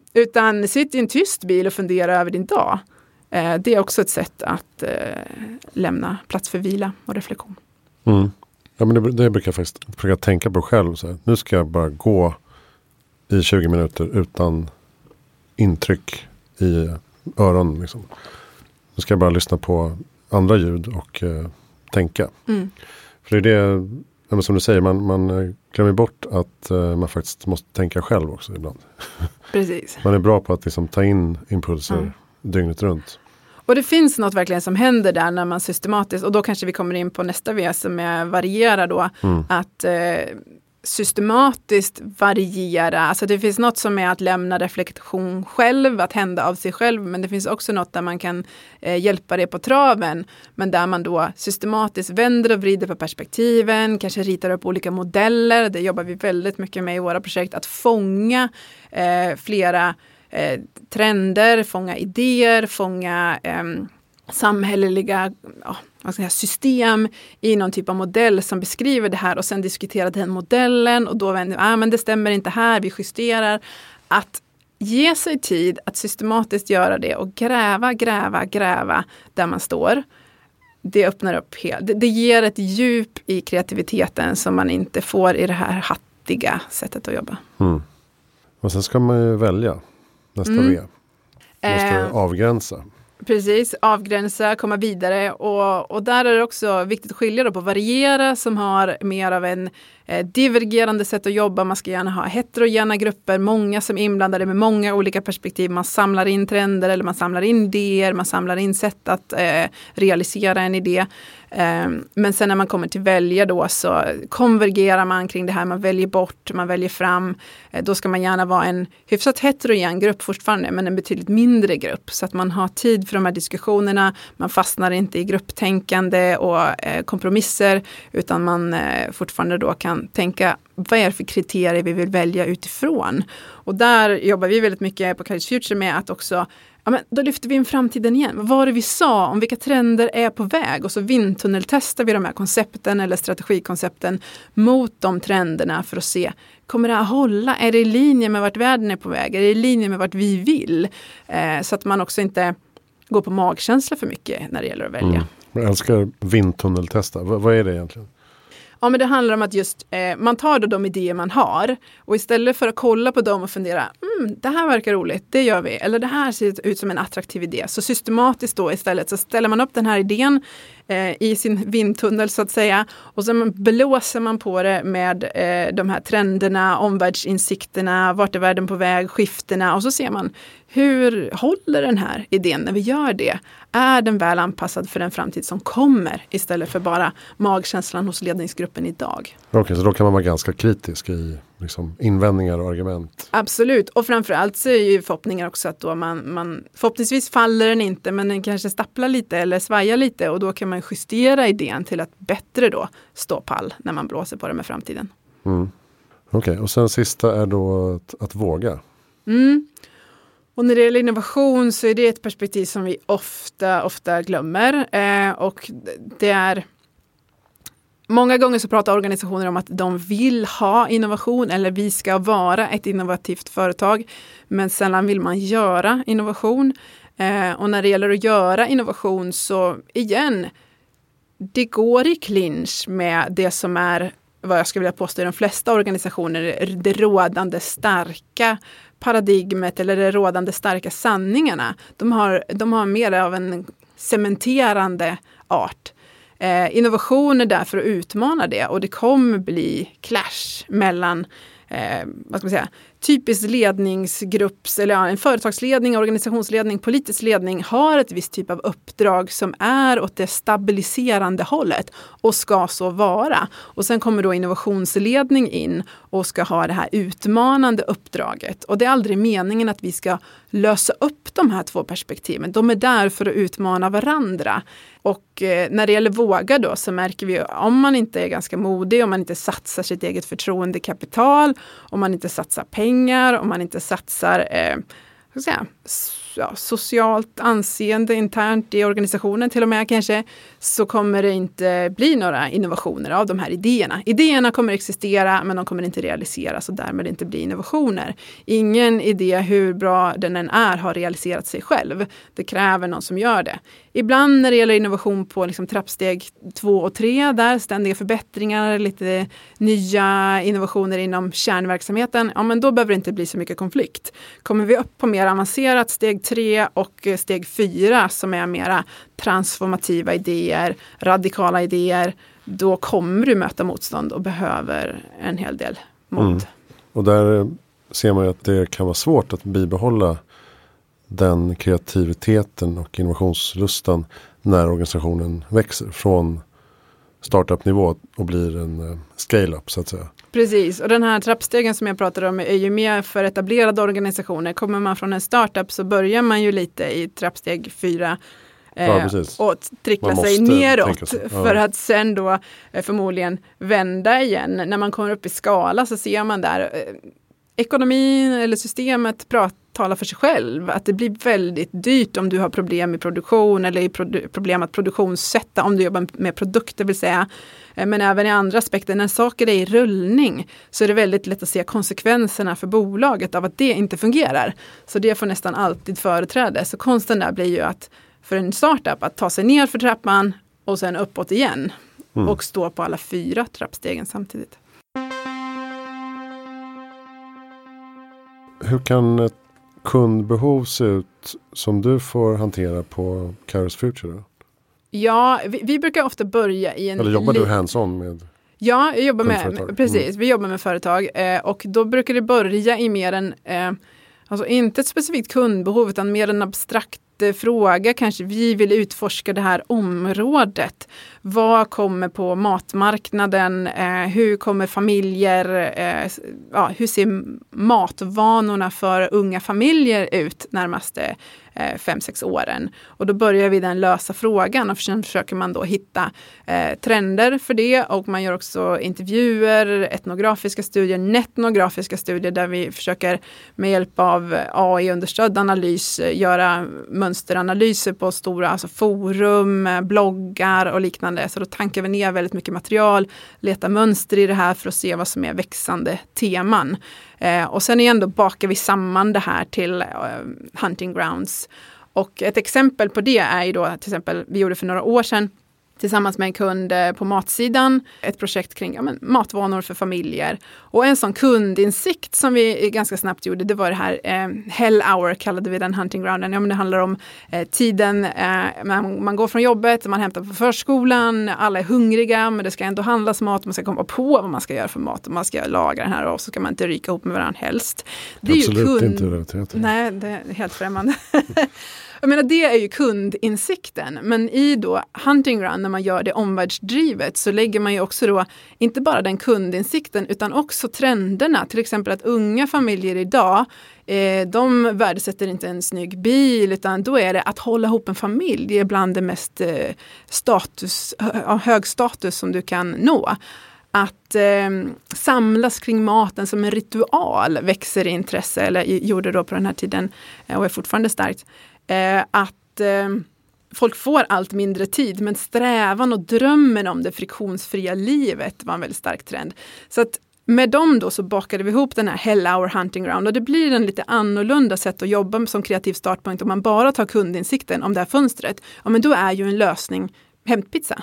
utan sitt i en tyst bil och fundera över din dag. Eh, det är också ett sätt att eh, lämna plats för vila och reflektion. Mm. Ja, men det, det brukar jag faktiskt försöka tänka på själv. Så här. Nu ska jag bara gå i 20 minuter utan intryck i öronen. Liksom. Nu ska jag bara lyssna på andra ljud och eh, tänka. Mm. För det är det, ja, som du säger, man, man eh, glömmer bort att eh, man faktiskt måste tänka själv också ibland. Precis. man är bra på att liksom, ta in impulser mm. dygnet runt. Och det finns något verkligen som händer där när man systematiskt, och då kanske vi kommer in på nästa V som är variera då, mm. att eh, systematiskt variera, alltså det finns något som är att lämna reflektion själv, att hända av sig själv, men det finns också något där man kan eh, hjälpa det på traven, men där man då systematiskt vänder och vrider på perspektiven, kanske ritar upp olika modeller, det jobbar vi väldigt mycket med i våra projekt, att fånga eh, flera eh, trender, fånga idéer, fånga eh, samhälleliga ja, säga, system i någon typ av modell som beskriver det här och sen diskutera den modellen och då vänder ah, men det stämmer inte här, vi justerar. Att ge sig tid att systematiskt göra det och gräva, gräva, gräva där man står. Det öppnar upp helt, det, det ger ett djup i kreativiteten som man inte får i det här hattiga sättet att jobba. Mm. Och sen ska man ju välja nästa mm. V. Måste eh, avgränsa. Precis, avgränsa, komma vidare och, och där är det också viktigt att skilja på variera som har mer av en eh, divergerande sätt att jobba. Man ska gärna ha heterogena grupper, många som är inblandade med många olika perspektiv. Man samlar in trender eller man samlar in idéer, man samlar in sätt att eh, realisera en idé. Ehm, men sen när man kommer till välja då så konvergerar man kring det här, man väljer bort, man väljer fram. Eh, då ska man gärna vara en hyfsat heterogen grupp fortfarande, men en betydligt mindre grupp. Så att man har tid för de här diskussionerna, man fastnar inte i grupptänkande och eh, kompromisser, utan man eh, fortfarande då kan tänka vad är det för kriterier vi vill välja utifrån? Och där jobbar vi väldigt mycket på College Future med att också ja, men då lyfter vi in framtiden igen. Vad var det vi sa om vilka trender är på väg? Och så vindtunneltestar vi de här koncepten eller strategikoncepten mot de trenderna för att se, kommer det här hålla? Är det i linje med vart världen är på väg? Är det i linje med vart vi vill? Eh, så att man också inte går på magkänsla för mycket när det gäller att välja. Mm. Jag älskar vindtunneltesta. V vad är det egentligen? Ja, men det handlar om att just eh, man tar då de idéer man har och istället för att kolla på dem och fundera, mm, det här verkar roligt, det gör vi, eller det här ser ut som en attraktiv idé. Så systematiskt då istället så ställer man upp den här idén eh, i sin vindtunnel så att säga. Och sen blåser man på det med eh, de här trenderna, omvärldsinsikterna, vart är världen på väg, skiftena och så ser man hur håller den här idén när vi gör det? Är den väl anpassad för den framtid som kommer istället för bara magkänslan hos ledningsgruppen idag? Okej, okay, så då kan man vara ganska kritisk i liksom, invändningar och argument? Absolut, och framförallt så är ju förhoppningen också att då man, man förhoppningsvis faller den inte men den kanske stapplar lite eller svajar lite och då kan man justera idén till att bättre då stå pall när man blåser på det med framtiden. Mm. Okej, okay, och sen sista är då att, att våga. Mm. Och när det gäller innovation så är det ett perspektiv som vi ofta, ofta glömmer. Eh, och det är Många gånger så pratar organisationer om att de vill ha innovation eller vi ska vara ett innovativt företag. Men sällan vill man göra innovation. Eh, och när det gäller att göra innovation så igen, det går i clinch med det som är vad jag skulle vilja påstå i de flesta organisationer, det rådande starka paradigmet eller de rådande starka sanningarna. De har, de har mer av en cementerande art. Eh, innovation är där för att utmana det och det kommer bli clash mellan eh, vad ska man säga, typisk ledningsgrupps eller ja, en företagsledning, organisationsledning, politisk ledning har ett visst typ av uppdrag som är åt det stabiliserande hållet och ska så vara. Och sen kommer då innovationsledning in och ska ha det här utmanande uppdraget. Och det är aldrig meningen att vi ska lösa upp de här två perspektiven. De är där för att utmana varandra. Och eh, när det gäller våga då så märker vi om man inte är ganska modig, om man inte satsar sitt eget förtroendekapital, om man inte satsar pengar, om man inte satsar eh, säga, ja, socialt anseende internt i organisationen till och med kanske, så kommer det inte bli några innovationer av de här idéerna. Idéerna kommer existera men de kommer inte realiseras och därmed inte bli innovationer. Ingen idé, hur bra den än är, har realiserat sig själv. Det kräver någon som gör det. Ibland när det gäller innovation på liksom trappsteg två och tre, där ständiga förbättringar, lite nya innovationer inom kärnverksamheten, ja men då behöver det inte bli så mycket konflikt. Kommer vi upp på mer avancerade avancerat steg tre och eh, steg fyra som är mera transformativa idéer, radikala idéer, då kommer du möta motstånd och behöver en hel del mod. Mm. Och där eh, ser man ju att det kan vara svårt att bibehålla den kreativiteten och innovationslustan när organisationen växer från startup-nivå och blir en eh, scale-up så att säga. Precis, och den här trappstegen som jag pratade om är ju mer för etablerade organisationer. Kommer man från en startup så börjar man ju lite i trappsteg fyra ja, eh, och trickla sig neråt ja. för att sen då eh, förmodligen vända igen. När man kommer upp i skala så ser man där ekonomin eller systemet pratar talar för sig själv. Att det blir väldigt dyrt om du har problem i produktion eller i produ problem att produktionssätta om du jobbar med produkter vill säga. Eh, men även i andra aspekter, när saker är i rullning så är det väldigt lätt att se konsekvenserna för bolaget av att det inte fungerar. Så det får nästan alltid företräde. Så konsten där blir ju att för en startup att ta sig ner för trappan och sen uppåt igen. Mm. Och stå på alla fyra trappstegen samtidigt. Hur kan ett kundbehov se ut som du får hantera på Kairos Future? Ja, vi, vi, brukar ofta börja i en... Eller jobbar du hands-on med? Ja, jag jobbar med, precis, mm. vi jobbar med företag eh, och då brukar det börja i mer en, eh, alltså inte ett specifikt kundbehov utan mer en abstrakt fråga kanske. Vi vill utforska det här området. Vad kommer på matmarknaden? Eh, hur kommer familjer, eh, ja, hur ser matvanorna för unga familjer ut närmaste eh, fem, sex åren. Och då börjar vi den lösa frågan och sen försöker man då hitta eh, trender för det och man gör också intervjuer, etnografiska studier, netnografiska studier där vi försöker med hjälp av AI-understödd analys eh, göra mönsteranalyser på stora alltså forum, eh, bloggar och liknande. Så då tankar vi ner väldigt mycket material, letar mönster i det här för att se vad som är växande teman. Eh, och sen igen då bakar vi samman det här till eh, hunting grounds. Och ett exempel på det är ju då till exempel, vi gjorde för några år sedan tillsammans med en kund eh, på matsidan. Ett projekt kring ja, men, matvanor för familjer. Och en sån kundinsikt som vi ganska snabbt gjorde, det var det här eh, Hell hour kallade vi den hunting grounden. Ja, men det handlar om eh, tiden, eh, man, man, går från jobbet, man hämtar på förskolan, alla är hungriga men det ska ändå handlas mat, man ska komma på vad man ska göra för mat och man ska laga den här och så ska man inte ryka ihop med varandra helst. Det är Absolut ju kund... inte relaterat. Nej, det är helt främmande. Jag menar det är ju kundinsikten. Men i då Hunting Run när man gör det omvärldsdrivet så lägger man ju också då inte bara den kundinsikten utan också trenderna. Till exempel att unga familjer idag eh, de värdesätter inte en snygg bil utan då är det att hålla ihop en familj. Det är bland det mest eh, status, hög status som du kan nå att eh, samlas kring maten som en ritual växer i intresse, eller gjorde då på den här tiden eh, och är fortfarande starkt eh, att eh, folk får allt mindre tid, men strävan och drömmen om det friktionsfria livet var en väldigt stark trend. Så att med dem då så bakade vi ihop den här Hell Hour Hunting Ground och det blir en lite annorlunda sätt att jobba som kreativ startpunkt om man bara tar kundinsikten om det här fönstret. Ja men då är ju en lösning hämtpizza.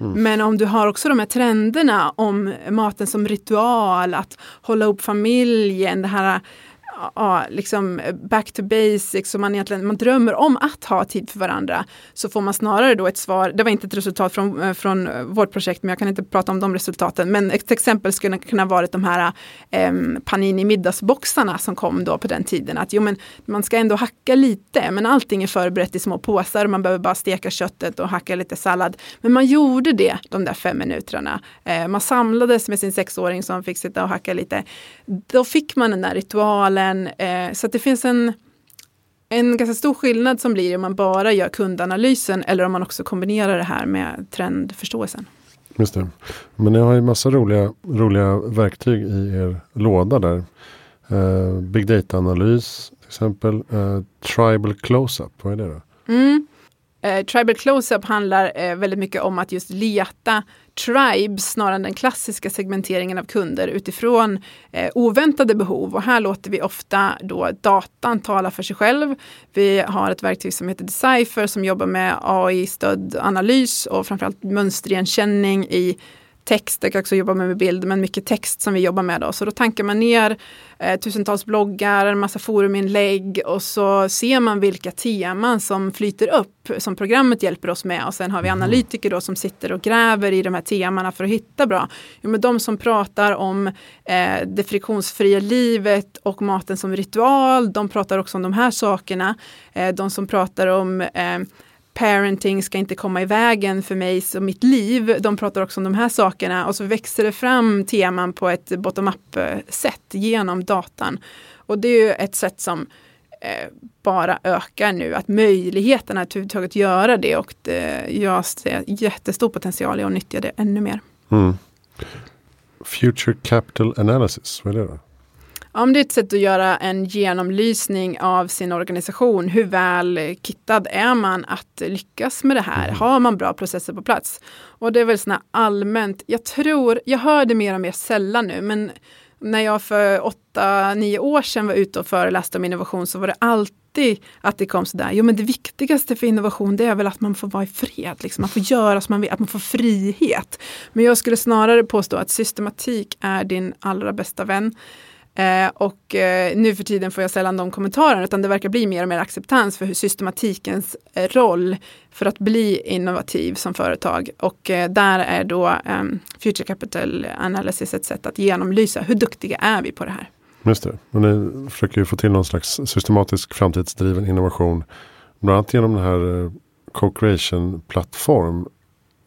Mm. Men om du har också de här trenderna om maten som ritual, att hålla ihop familjen, det här ja, liksom back to basics som man egentligen man drömmer om att ha tid för varandra så får man snarare då ett svar, det var inte ett resultat från, eh, från eh, vårt projekt men jag kan inte prata om de resultaten. Men ett exempel skulle kunna varit de här eh, Panini middagsboxarna som kom då på den tiden. Att jo men man ska ändå hacka lite men allting är förberett i små påsar. Man behöver bara steka köttet och hacka lite sallad. Men man gjorde det de där fem minuterna. Eh, man samlades med sin sexåring som fick sitta och hacka lite. Då fick man den där ritualen men, eh, så det finns en, en ganska stor skillnad som blir om man bara gör kundanalysen eller om man också kombinerar det här med trendförståelsen. Just det. Men ni har ju massa roliga, roliga verktyg i er låda där. Uh, big data-analys till exempel. Uh, tribal close-up, vad är det då? Mm. Uh, tribal close-up handlar väldigt mycket om att just leta tribes snarare än den klassiska segmenteringen av kunder utifrån eh, oväntade behov. Och här låter vi ofta då datan tala för sig själv. Vi har ett verktyg som heter Decipher som jobbar med AI-stödd analys och framförallt mönsterigenkänning i text, det kan också jobba med bild, men mycket text som vi jobbar med. Då. Så då tankar man ner eh, tusentals bloggar, en massa foruminlägg och så ser man vilka teman som flyter upp som programmet hjälper oss med. Och sen har vi mm. analytiker då som sitter och gräver i de här temana för att hitta bra. Jo, men de som pratar om eh, det friktionsfria livet och maten som ritual, de pratar också om de här sakerna. Eh, de som pratar om eh, parenting ska inte komma i vägen för mig och mitt liv. De pratar också om de här sakerna och så växer det fram teman på ett bottom-up sätt genom datan. Och det är ju ett sätt som eh, bara ökar nu, att möjligheterna att överhuvudtaget göra det och det, jag ser jättestor potential i att nyttja det ännu mer. Mm. Future Capital Analysis, vad är det då? Om det är ett sätt att göra en genomlysning av sin organisation, hur väl kittad är man att lyckas med det här? Mm. Har man bra processer på plats? Och det är väl sådana allmänt, jag tror, jag hör det mer och mer sällan nu, men när jag för åtta, nio år sedan var ute och föreläste om innovation så var det alltid att det kom sådär, jo men det viktigaste för innovation det är väl att man får vara i fred, liksom. man får göra som man vill, att man får frihet. Men jag skulle snarare påstå att systematik är din allra bästa vän. Eh, och eh, nu för tiden får jag sällan de kommentarerna utan det verkar bli mer och mer acceptans för hur systematikens eh, roll för att bli innovativ som företag. Och eh, där är då ehm, Future Capital Analysis ett sätt att genomlysa hur duktiga är vi på det här. Just det, och ni försöker ju få till någon slags systematisk framtidsdriven innovation. Bland annat genom den här co-creation plattform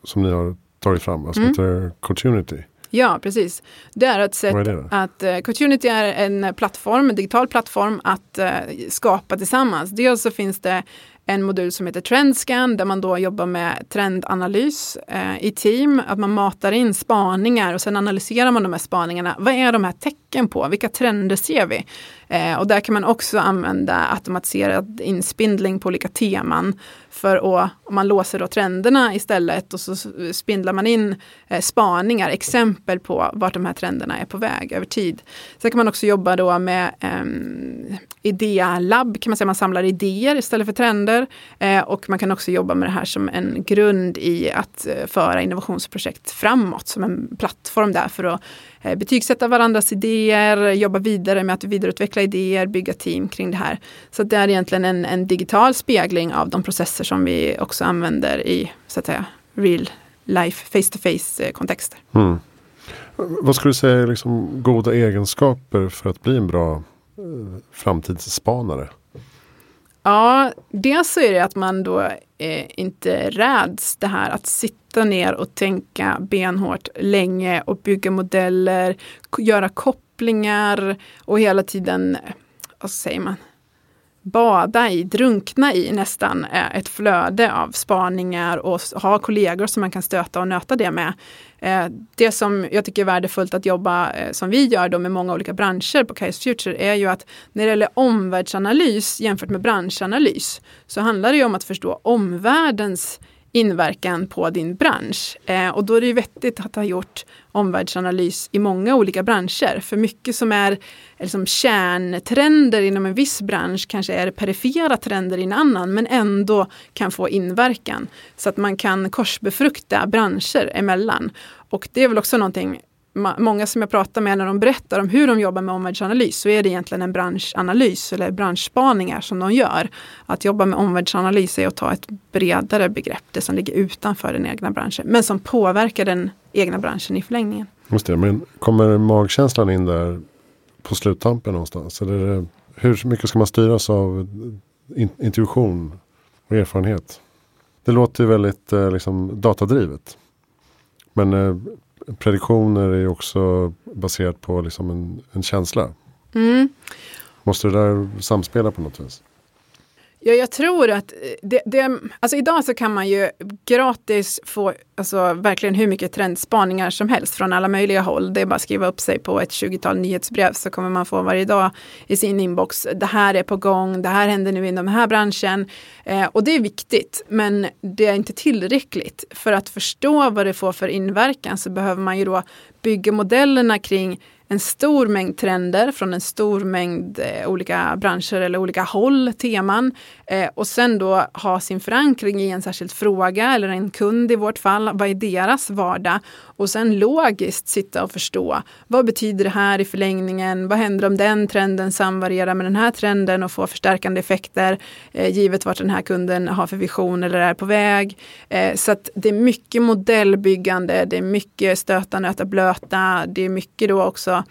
som ni har tagit fram, som mm. heter Cotunity. Ja, precis. Det är ett sätt är det att uh, Community är en plattform, en digital plattform att uh, skapa tillsammans. Dels så finns det en modul som heter Trendscan där man då jobbar med trendanalys eh, i team. Att man matar in spaningar och sen analyserar man de här spaningarna. Vad är de här tecken på? Vilka trender ser vi? Eh, och där kan man också använda automatiserad inspindling på olika teman. För att, om man låser då trenderna istället och så spindlar man in eh, spaningar, exempel på vart de här trenderna är på väg över tid. Sen kan man också jobba då med eh, idélabb, kan man säga, man samlar idéer istället för trender. Eh, och man kan också jobba med det här som en grund i att eh, föra innovationsprojekt framåt, som en plattform där för att eh, betygsätta varandras idéer, jobba vidare med att vidareutveckla idéer, bygga team kring det här. Så det är egentligen en, en digital spegling av de processer som vi också använder i så att säga real life, face to face kontexter. Mm. Vad skulle du säga är liksom goda egenskaper för att bli en bra eh, framtidsspanare? Ja, dels så är det att man då eh, inte räds det här att sitta ner och tänka benhårt länge och bygga modeller, göra kopplingar och hela tiden, eh, vad säger man, bada i, drunkna i nästan eh, ett flöde av spaningar och ha kollegor som man kan stöta och nöta det med. Eh, det som jag tycker är värdefullt att jobba eh, som vi gör då med många olika branscher på Kairos Future är ju att när det gäller omvärldsanalys jämfört med branschanalys så handlar det ju om att förstå omvärldens inverkan på din bransch. Eh, och då är det ju vettigt att ha gjort omvärldsanalys i många olika branscher. För mycket som är liksom kärntrender inom en viss bransch kanske är perifera trender i en annan men ändå kan få inverkan. Så att man kan korsbefrukta branscher emellan. Och det är väl också någonting många som jag pratar med när de berättar om hur de jobbar med omvärldsanalys så är det egentligen en branschanalys eller branschspaningar som de gör. Att jobba med omvärldsanalys är att ta ett bredare begrepp, det som ligger utanför den egna branschen, men som påverkar den egna branschen i förlängningen. Just det, men kommer magkänslan in där på sluttampen någonstans? Eller hur mycket ska man styras av intuition och erfarenhet? Det låter ju väldigt eh, liksom, datadrivet. Men eh, prediktioner är också baserat på liksom en, en känsla. Mm. Måste det där samspela på något vis? Ja, jag tror att eh, det, det, alltså idag så kan man ju gratis få alltså, verkligen hur mycket trendspaningar som helst från alla möjliga håll. Det är bara att skriva upp sig på ett 20-tal nyhetsbrev så kommer man få varje dag i sin inbox. Det här är på gång, det här händer nu inom den här branschen. Eh, och det är viktigt, men det är inte tillräckligt. För att förstå vad det får för inverkan så behöver man ju då bygga modellerna kring en stor mängd trender från en stor mängd eh, olika branscher eller olika håll, teman. Eh, och sen då ha sin förankring i en särskild fråga eller en kund i vårt fall. Vad är deras vardag? Och sen logiskt sitta och förstå. Vad betyder det här i förlängningen? Vad händer om den trenden samvarierar med den här trenden och får förstärkande effekter eh, givet vart den här kunden har för vision eller är på väg. Eh, så att det är mycket modellbyggande, det är mycket stöta, nöta, blöta. Det är mycket då också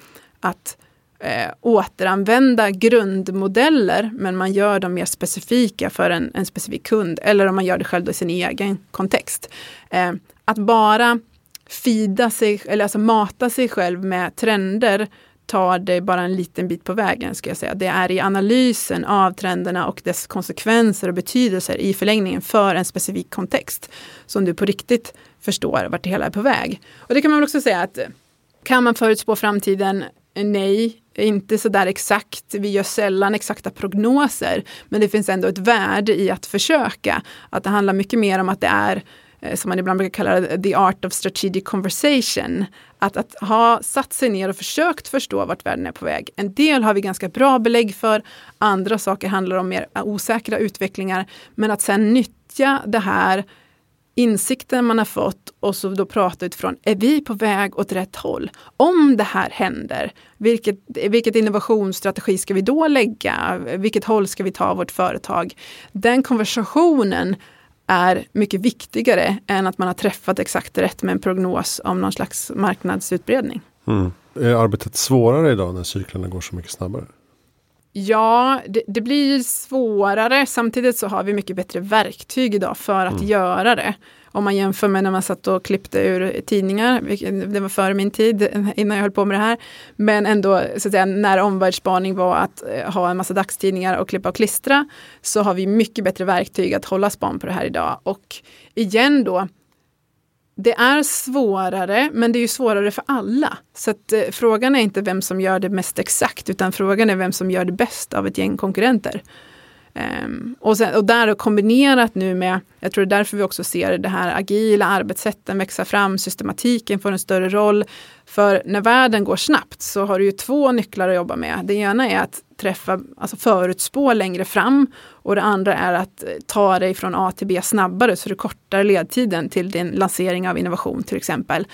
att eh, återanvända grundmodeller men man gör dem mer specifika för en, en specifik kund eller om man gör det själv i sin egen kontext. Eh, att bara fida sig, eller alltså mata sig själv med trender tar det bara en liten bit på vägen. Ska jag säga. Det är i analysen av trenderna och dess konsekvenser och betydelser i förlängningen för en specifik kontext som du på riktigt förstår vart det hela är på väg. Och det kan man också säga att kan man förutspå framtiden? Nej, inte så där exakt. Vi gör sällan exakta prognoser, men det finns ändå ett värde i att försöka. Att det handlar mycket mer om att det är eh, som man ibland brukar kalla det, the art of strategic conversation. Att, att ha satt sig ner och försökt förstå vart världen är på väg. En del har vi ganska bra belägg för, andra saker handlar om mer osäkra utvecklingar. Men att sen nyttja det här insikten man har fått och så då prata utifrån, är vi på väg åt rätt håll? Om det här händer, vilket, vilket innovationsstrategi ska vi då lägga? Vilket håll ska vi ta vårt företag? Den konversationen är mycket viktigare än att man har träffat exakt rätt med en prognos om någon slags marknadsutbredning. Mm. Är arbetet svårare idag när cyklerna går så mycket snabbare? Ja, det, det, blir svårare. Samtidigt så har vi mycket bättre verktyg idag för att mm. göra det. Om man jämför med när man satt och klippte ur tidningar, det var före min tid innan jag höll på med det här. Men ändå, så att säga, när omvärldsspaning var att eh, ha en massa dagstidningar och klippa och klistra, så har vi mycket bättre verktyg att hålla span på det här idag. Och igen då, det är svårare, men det är ju svårare för alla. Så att, eh, frågan är inte vem som gör det mest exakt, utan frågan är vem som gör det bäst av ett gäng konkurrenter. Um, och, sen, och där kombinerat nu med, jag tror det är därför vi också ser det här agila arbetssätten växa fram, systematiken får en större roll. För när världen går snabbt så har du ju två nycklar att jobba med. Det ena är att träffa, alltså förutspå längre fram och det andra är att eh, ta dig från A till B snabbare så du kortar ledtiden till din lansering av innovation till exempel.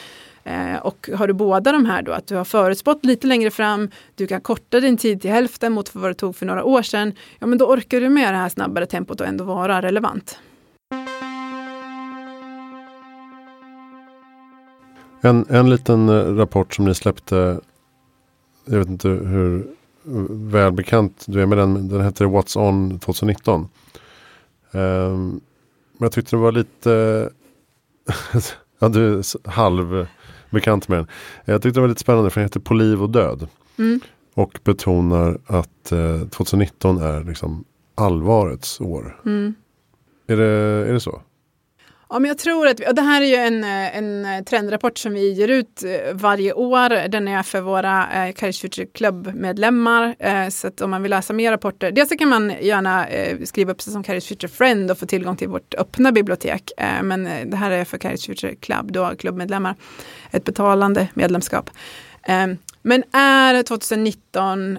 Eh, och har du båda de här då, att du har förutspått lite längre fram, du kan korta din tid till hälften mot vad det tog för några år sedan, ja men då orkar du med det här snabbare tempot och ändå vara relevant. En, en liten eh, rapport som ni släppte, jag vet inte hur välbekant du är med den, den heter What's On 2019. Um, ehm, men jag tyckte det var lite, ja du är halv bekant med den. Jag tyckte det var lite spännande för den heter På liv och död. Mm. Och betonar att eh, 2019 är liksom allvarets år. Mm. Är, det, är det så? Ja, men jag tror att, och det här är ju en, eh, en eh, trendrapport som vi ger ut eh, varje år. Den är för våra eh, Courage Future Club-medlemmar. Eh, så att om man vill läsa mer rapporter, dels så kan man gärna eh, skriva upp sig som Courage Future Friend och få tillgång till vårt öppna bibliotek. Eh, men det här är för Courage Future Club, då klubbmedlemmar. Ett betalande medlemskap. Eh, men är 2019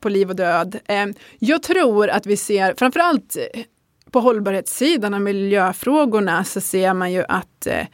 på liv och död? jag tror att vi ser framförallt på hållbarhetssidan och miljöfrågorna så ser man ju att eh,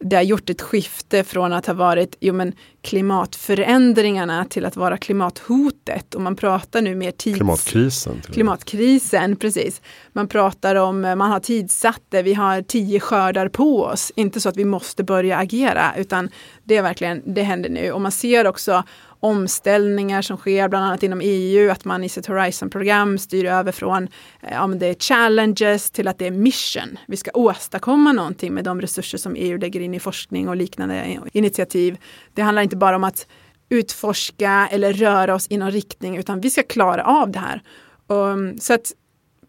det har gjort ett skifte från att ha varit jo, men, klimatförändringarna till att vara klimathotet. Och man pratar nu mer tids... Klimatkrisen. Klimatkrisen, precis. Man pratar om, man har tidsatt det, vi har tio skördar på oss. Inte så att vi måste börja agera, utan det är verkligen, det händer nu. Och man ser också omställningar som sker, bland annat inom EU, att man i sitt Horizon-program styr över från eh, ja, det är challenges till att det är mission. Vi ska åstadkomma någonting med de resurser som EU lägger in i forskning och liknande initiativ. Det handlar inte bara om att utforska eller röra oss i någon riktning, utan vi ska klara av det här. Och, så att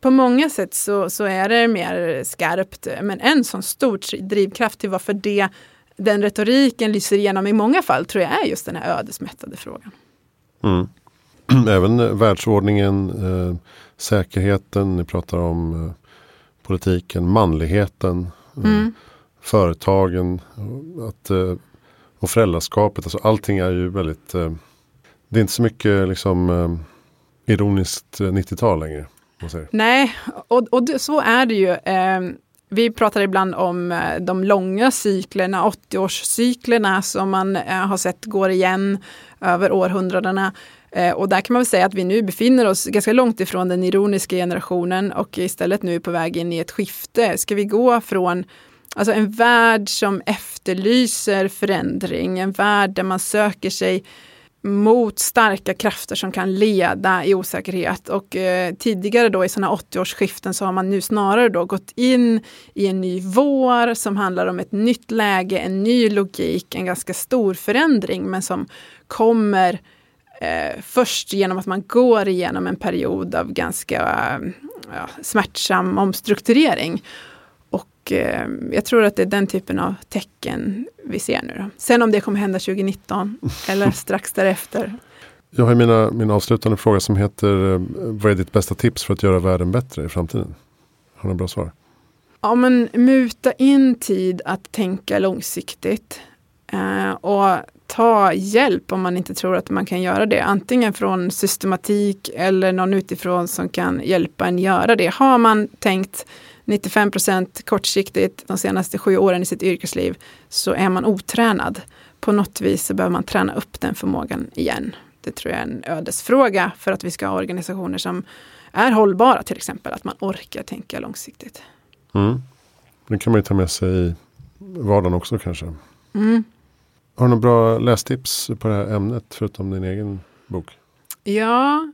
på många sätt så, så är det mer skarpt, men en sån stor drivkraft till varför det den retoriken lyser igenom i många fall tror jag är just den här ödesmättade frågan. Mm. Även världsordningen, eh, säkerheten, ni pratar om eh, politiken, manligheten, eh, mm. företagen att, eh, och föräldraskapet. Alltså allting är ju väldigt, eh, det är inte så mycket liksom eh, ironiskt eh, 90-tal längre. Nej, och, och det, så är det ju. Ehm, vi pratar ibland om eh, de långa cyklerna, 80-årscyklerna som man eh, har sett går igen över århundradena. Eh, och där kan man väl säga att vi nu befinner oss ganska långt ifrån den ironiska generationen och istället nu är på väg in i ett skifte. Ska vi gå från alltså en värld som efterlyser förändring, en värld där man söker sig mot starka krafter som kan leda i osäkerhet. Och eh, tidigare då i sådana 80-årsskiften så har man nu snarare då gått in i en ny vår som handlar om ett nytt läge, en ny logik, en ganska stor förändring men som kommer eh, först genom att man går igenom en period av ganska eh, ja, smärtsam omstrukturering. Eh, jag tror att det är den typen av tecken vi ser nu. Då. Sen om det kommer hända 2019 eller strax därefter. Jag har mina, min avslutande fråga som heter eh, Vad är ditt bästa tips för att göra världen bättre i framtiden? Har du några bra svar? Ja, men muta in tid att tänka långsiktigt. Eh, och ta hjälp om man inte tror att man kan göra det. Antingen från systematik eller någon utifrån som kan hjälpa en göra det. Har man tänkt 95 procent kortsiktigt de senaste sju åren i sitt yrkesliv så är man otränad. På något vis så behöver man träna upp den förmågan igen. Det tror jag är en ödesfråga för att vi ska ha organisationer som är hållbara till exempel. Att man orkar tänka långsiktigt. Mm. Det kan man ju ta med sig i vardagen också kanske. Mm. Har du några bra lästips på det här ämnet förutom din egen bok? Ja,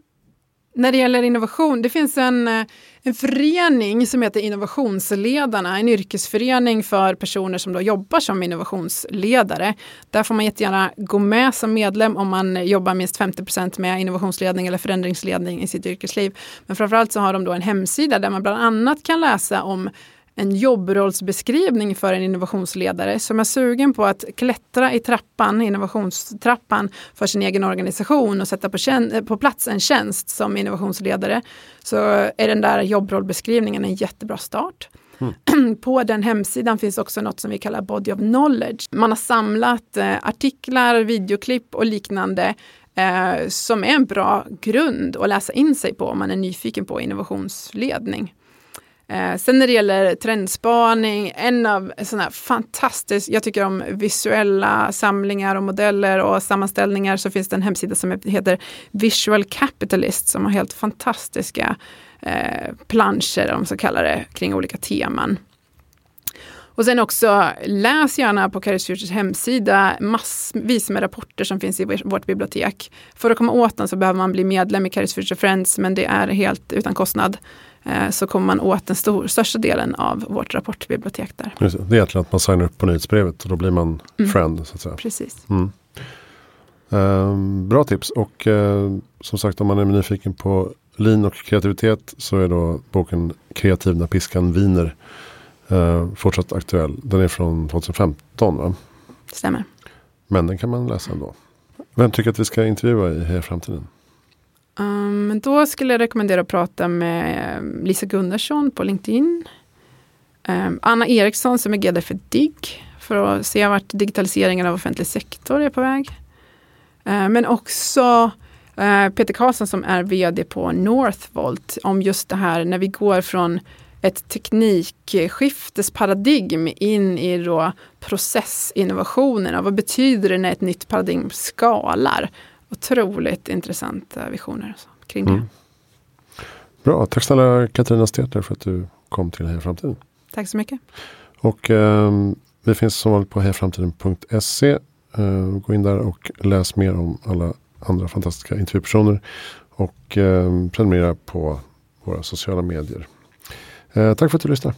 när det gäller innovation, det finns en, eh, en förening som heter Innovationsledarna, en yrkesförening för personer som då jobbar som innovationsledare. Där får man jättegärna gå med som medlem om man jobbar minst 50% med innovationsledning eller förändringsledning i sitt yrkesliv. Men framförallt så har de då en hemsida där man bland annat kan läsa om en jobbrollsbeskrivning för en innovationsledare som är sugen på att klättra i trappan, innovationstrappan för sin egen organisation och sätta på, på plats en tjänst som innovationsledare så är den där jobbrollbeskrivningen en jättebra start. Mm. På den hemsidan finns också något som vi kallar Body of Knowledge. Man har samlat eh, artiklar, videoklipp och liknande eh, som är en bra grund att läsa in sig på om man är nyfiken på innovationsledning. Eh, sen när det gäller trendspaning, en av sådana fantastiskt, jag tycker om visuella samlingar och modeller och sammanställningar så finns det en hemsida som heter Visual Capitalist som har helt fantastiska eh, planscher, om så kallar det, kring olika teman. Och sen också läs gärna på Caris Futures hemsida massvis med rapporter som finns i vårt bibliotek. För att komma åt dem så behöver man bli medlem i Caris Future Friends men det är helt utan kostnad. Eh, så kommer man åt den stor, största delen av vårt rapportbibliotek där. det. är egentligen att man signar upp på nyhetsbrevet och då blir man mm. friend. Så att säga. Precis. Mm. Um, bra tips och uh, som sagt om man är nyfiken på lin och kreativitet så är då boken Kreativ när piskan viner uh, fortsatt aktuell. Den är från 2015 va? Stämmer. Men den kan man läsa ändå. Vem tycker att vi ska intervjua i Heja Framtiden? Um, då skulle jag rekommendera att prata med eh, Lisa Gunnarsson på LinkedIn. Um, Anna Eriksson som är GD för DIGG för att se vart digitaliseringen av offentlig sektor är på väg. Ehm, men också uh, Peter Karlsson som är VD på Northvolt om just det här när vi går från ett teknikskiftesparadigm in i då processinnovationerna. Vad betyder det när ett nytt paradigm skalar? Otroligt intressanta visioner kring det. Mm. Bra, tack snälla Katarina Steter för att du kom till Heja Framtiden. Tack så mycket. Och eh, vi finns som vanligt på hejaframtiden.se. Eh, gå in där och läs mer om alla andra fantastiska intervjupersoner. Och eh, prenumerera på våra sociala medier. Eh, tack för att du lyssnade.